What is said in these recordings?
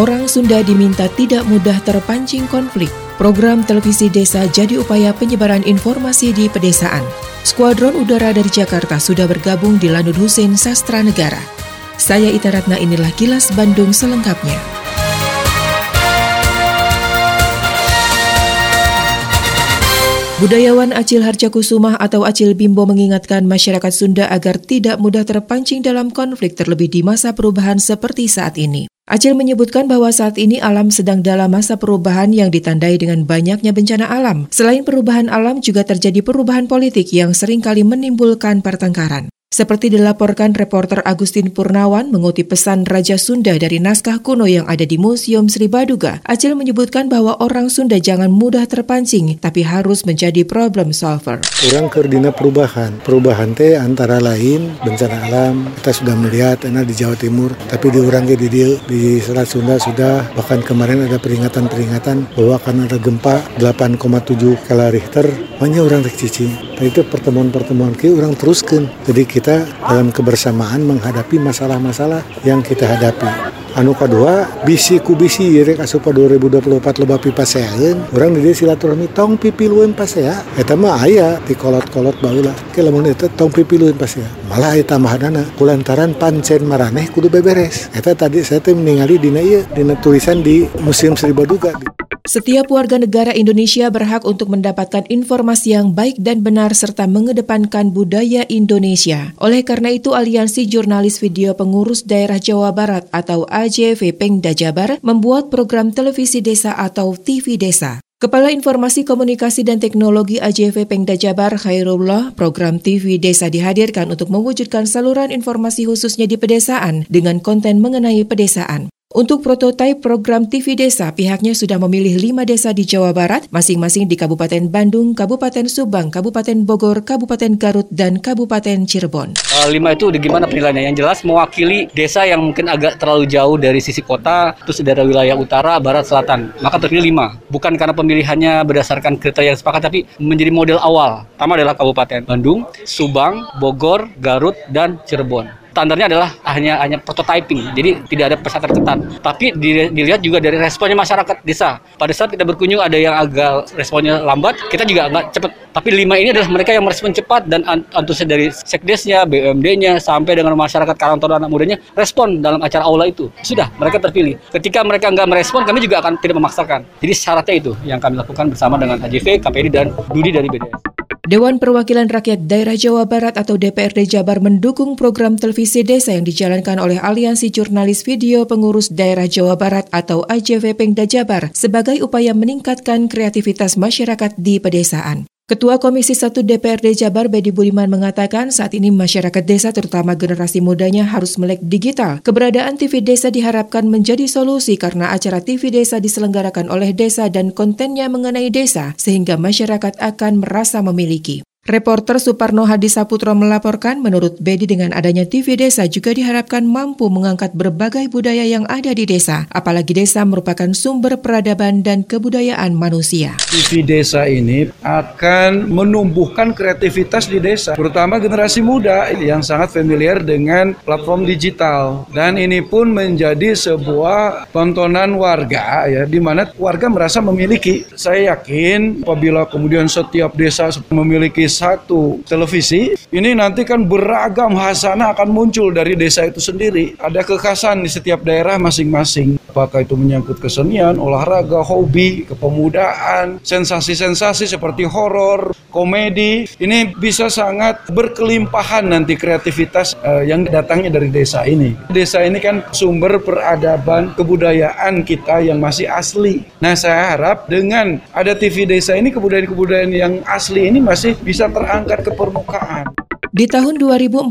Orang Sunda diminta tidak mudah terpancing konflik. Program televisi desa jadi upaya penyebaran informasi di pedesaan. Skuadron udara dari Jakarta sudah bergabung di Lanut Hussein Sastra Negara. Saya Ita Ratna inilah kilas Bandung selengkapnya. Budayawan Acil Harjakusumah atau Acil Bimbo mengingatkan masyarakat Sunda agar tidak mudah terpancing dalam konflik terlebih di masa perubahan seperti saat ini. Acil menyebutkan bahwa saat ini alam sedang dalam masa perubahan yang ditandai dengan banyaknya bencana alam. Selain perubahan alam juga terjadi perubahan politik yang sering kali menimbulkan pertengkaran. Seperti dilaporkan reporter Agustin Purnawan mengutip pesan Raja Sunda dari naskah kuno yang ada di Museum Sri Baduga, Acil menyebutkan bahwa orang Sunda jangan mudah terpancing, tapi harus menjadi problem solver. Orang kerdina perubahan. Perubahan teh antara lain bencana alam. Kita sudah melihat enak di Jawa Timur, tapi di orang di di, di Selat Sunda sudah bahkan kemarin ada peringatan-peringatan bahwa akan ada gempa 8,7 skala Richter. Banyak orang rek cici. Nah, itu pertemuan-pertemuan kita orang teruskan. Jadi kita dalam kebersamaan menghadapi masalah-masalah yang kita hadapi. Anu kedua, bisi ku bisi rek asupa 2024 loba pipa seaeun. Urang di dieu silaturahmi tong pipilueun pasea. Eta mah aya di kolot-kolot baheula. Ke lamun eta tong pipilueun pasea. Malah eta mahanana kulantaran pancen maraneh kudu beberes. Eta tadi saya teh ningali dina ieu dina tulisan di Museum Sri Baduga. Setiap warga negara Indonesia berhak untuk mendapatkan informasi yang baik dan benar serta mengedepankan budaya Indonesia. Oleh karena itu, Aliansi Jurnalis Video Pengurus Daerah Jawa Barat atau AJV Pengda Jabar membuat program televisi desa atau TV Desa. Kepala Informasi Komunikasi dan Teknologi AJV Pengda Jabar Khairullah, program TV Desa dihadirkan untuk mewujudkan saluran informasi khususnya di pedesaan dengan konten mengenai pedesaan. Untuk prototipe program TV Desa, pihaknya sudah memilih lima desa di Jawa Barat, masing-masing di Kabupaten Bandung, Kabupaten Subang, Kabupaten Bogor, Kabupaten Garut, dan Kabupaten Cirebon. Uh, lima itu gimana penilaiannya? Yang jelas mewakili desa yang mungkin agak terlalu jauh dari sisi kota, terus dari wilayah utara, barat, selatan. Maka terpilih lima. Bukan karena pemilihannya berdasarkan kriteria yang sepakat, tapi menjadi model awal. Pertama adalah Kabupaten Bandung, Subang, Bogor, Garut, dan Cirebon standarnya adalah hanya hanya prototyping, jadi tidak ada pesan terketat. Tapi dilihat juga dari responnya masyarakat desa. Pada saat kita berkunjung ada yang agak responnya lambat, kita juga nggak cepat. Tapi lima ini adalah mereka yang merespon cepat dan antusias dari sekdesnya, BUMD-nya, sampai dengan masyarakat Karangtoro anak mudanya respon dalam acara aula itu. Sudah, mereka terpilih. Ketika mereka nggak merespon, kami juga akan tidak memaksakan. Jadi syaratnya itu yang kami lakukan bersama dengan AJV, KPD, dan Dudi dari BDS. Dewan Perwakilan Rakyat Daerah Jawa Barat atau DPRD Jabar mendukung program televisi desa yang dijalankan oleh Aliansi Jurnalis Video Pengurus Daerah Jawa Barat atau AJV Pengda Jabar sebagai upaya meningkatkan kreativitas masyarakat di pedesaan. Ketua Komisi 1 DPRD Jabar Bedi Budiman mengatakan saat ini masyarakat desa terutama generasi mudanya harus melek digital. Keberadaan TV desa diharapkan menjadi solusi karena acara TV desa diselenggarakan oleh desa dan kontennya mengenai desa sehingga masyarakat akan merasa memiliki. Reporter Suparno Hadi Saputro melaporkan menurut Bedi dengan adanya TV desa juga diharapkan mampu mengangkat berbagai budaya yang ada di desa, apalagi desa merupakan sumber peradaban dan kebudayaan manusia. TV desa ini akan menumbuhkan kreativitas di desa, terutama generasi muda yang sangat familiar dengan platform digital. Dan ini pun menjadi sebuah tontonan warga ya di mana warga merasa memiliki. Saya yakin apabila kemudian setiap desa memiliki satu televisi, ini nanti kan beragam hasanah akan muncul dari desa itu sendiri. Ada kekhasan di setiap daerah masing-masing. Apakah itu menyangkut kesenian, olahraga, hobi, kepemudaan, sensasi-sensasi seperti horor, komedi. Ini bisa sangat berkelimpahan nanti kreativitas uh, yang datangnya dari desa ini. Desa ini kan sumber peradaban kebudayaan kita yang masih asli. Nah, saya harap dengan ada TV desa ini kebudayaan-kebudayaan yang asli ini masih bisa terangkat ke permukaan. Di tahun 2045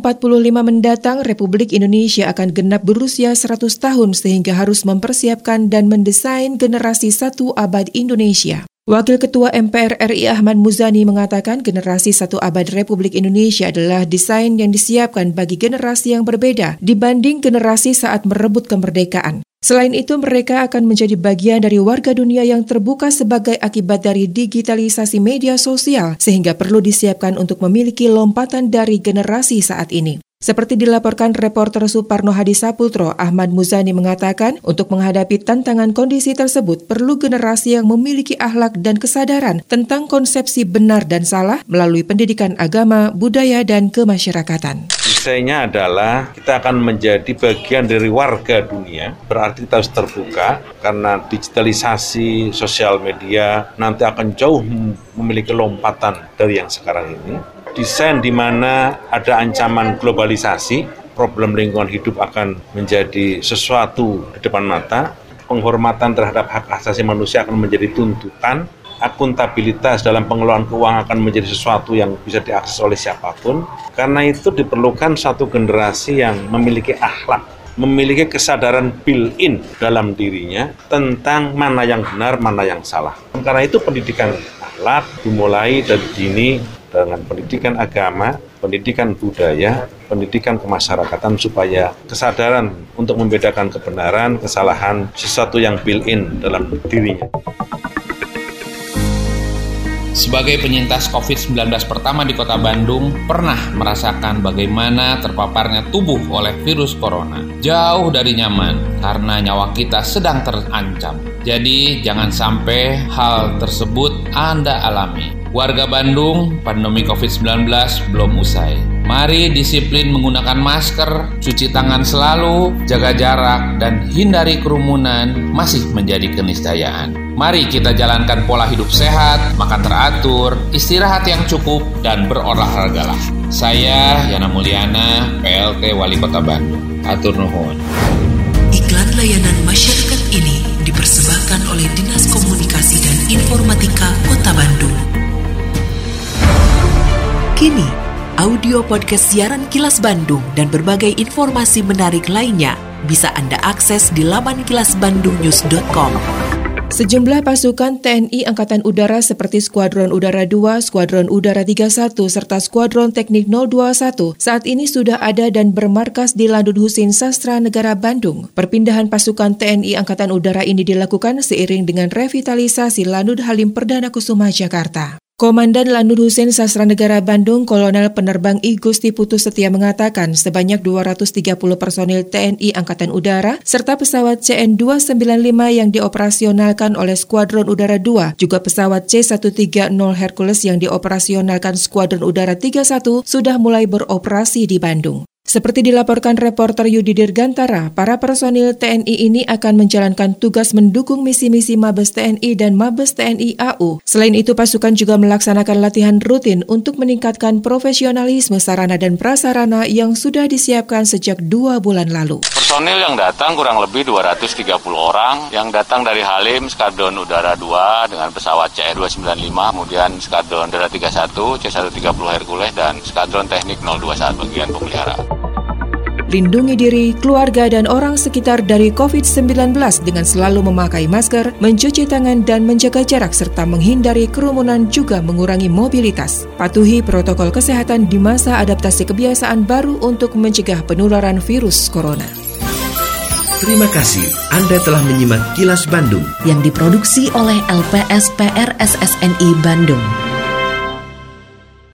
mendatang, Republik Indonesia akan genap berusia 100 tahun sehingga harus mempersiapkan dan mendesain generasi satu abad Indonesia. Wakil Ketua MPR RI Ahmad Muzani mengatakan generasi satu abad Republik Indonesia adalah desain yang disiapkan bagi generasi yang berbeda dibanding generasi saat merebut kemerdekaan. Selain itu, mereka akan menjadi bagian dari warga dunia yang terbuka sebagai akibat dari digitalisasi media sosial, sehingga perlu disiapkan untuk memiliki lompatan dari generasi saat ini. Seperti dilaporkan reporter Suparno Hadi Saputro, Ahmad Muzani mengatakan, untuk menghadapi tantangan kondisi tersebut perlu generasi yang memiliki akhlak dan kesadaran tentang konsepsi benar dan salah melalui pendidikan agama, budaya, dan kemasyarakatan. Desainnya adalah kita akan menjadi bagian dari warga dunia, berarti kita harus terbuka karena digitalisasi sosial media nanti akan jauh memiliki lompatan dari yang sekarang ini desain di mana ada ancaman globalisasi, problem lingkungan hidup akan menjadi sesuatu di depan mata, penghormatan terhadap hak asasi manusia akan menjadi tuntutan, akuntabilitas dalam pengelolaan keuangan akan menjadi sesuatu yang bisa diakses oleh siapa pun. Karena itu diperlukan satu generasi yang memiliki akhlak, memiliki kesadaran built-in dalam dirinya tentang mana yang benar, mana yang salah. Karena itu pendidikan akhlak dimulai dari dini dengan pendidikan agama, pendidikan budaya, pendidikan kemasyarakatan supaya kesadaran untuk membedakan kebenaran, kesalahan, sesuatu yang built-in dalam dirinya. Sebagai penyintas COVID-19 pertama di kota Bandung, pernah merasakan bagaimana terpaparnya tubuh oleh virus corona. Jauh dari nyaman, karena nyawa kita sedang terancam. Jadi, jangan sampai hal tersebut Anda alami. Warga Bandung, pandemi COVID-19 belum usai. Mari disiplin menggunakan masker, cuci tangan selalu, jaga jarak, dan hindari kerumunan masih menjadi keniscayaan. Mari kita jalankan pola hidup sehat, makan teratur, istirahat yang cukup, dan berolahragalah. Saya Yana Mulyana, PLT Wali Kota Bandung. Atur nuhun. Iklan layanan masyarakat ini dipersembahkan oleh Dinas Komunikasi dan Informatika Kota Bandung. Kini, audio podcast siaran Kilas Bandung dan berbagai informasi menarik lainnya bisa Anda akses di laman kilasbandungnews.com. Sejumlah pasukan TNI Angkatan Udara seperti Skuadron Udara 2, Skuadron Udara 31, serta Skuadron Teknik 021 saat ini sudah ada dan bermarkas di Landun Husin Sastra Negara Bandung. Perpindahan pasukan TNI Angkatan Udara ini dilakukan seiring dengan revitalisasi Landun Halim Perdana Kusuma Jakarta. Komandan Lanut Husin Sastra Negara Bandung, Kolonel Penerbang I Gusti Putu Setia mengatakan sebanyak 230 personil TNI Angkatan Udara serta pesawat CN-295 yang dioperasionalkan oleh Skuadron Udara 2, juga pesawat C-130 Hercules yang dioperasionalkan Skuadron Udara 31 sudah mulai beroperasi di Bandung. Seperti dilaporkan reporter Yudi Dirgantara, para personil TNI ini akan menjalankan tugas mendukung misi-misi Mabes TNI dan Mabes TNI AU. Selain itu, pasukan juga melaksanakan latihan rutin untuk meningkatkan profesionalisme sarana dan prasarana yang sudah disiapkan sejak dua bulan lalu. Personil yang datang kurang lebih 230 orang, yang datang dari Halim, Skadron Udara 2 dengan pesawat CE-295, kemudian Skadron Udara 31, C-130 Hercules, dan Skadron Teknik 021 bagian pemeliharaan. Lindungi diri, keluarga, dan orang sekitar dari COVID-19 dengan selalu memakai masker, mencuci tangan, dan menjaga jarak, serta menghindari kerumunan juga mengurangi mobilitas. Patuhi protokol kesehatan di masa adaptasi kebiasaan baru untuk mencegah penularan virus corona. Terima kasih Anda telah menyimak Kilas Bandung yang diproduksi oleh LPSPR SSNI Bandung.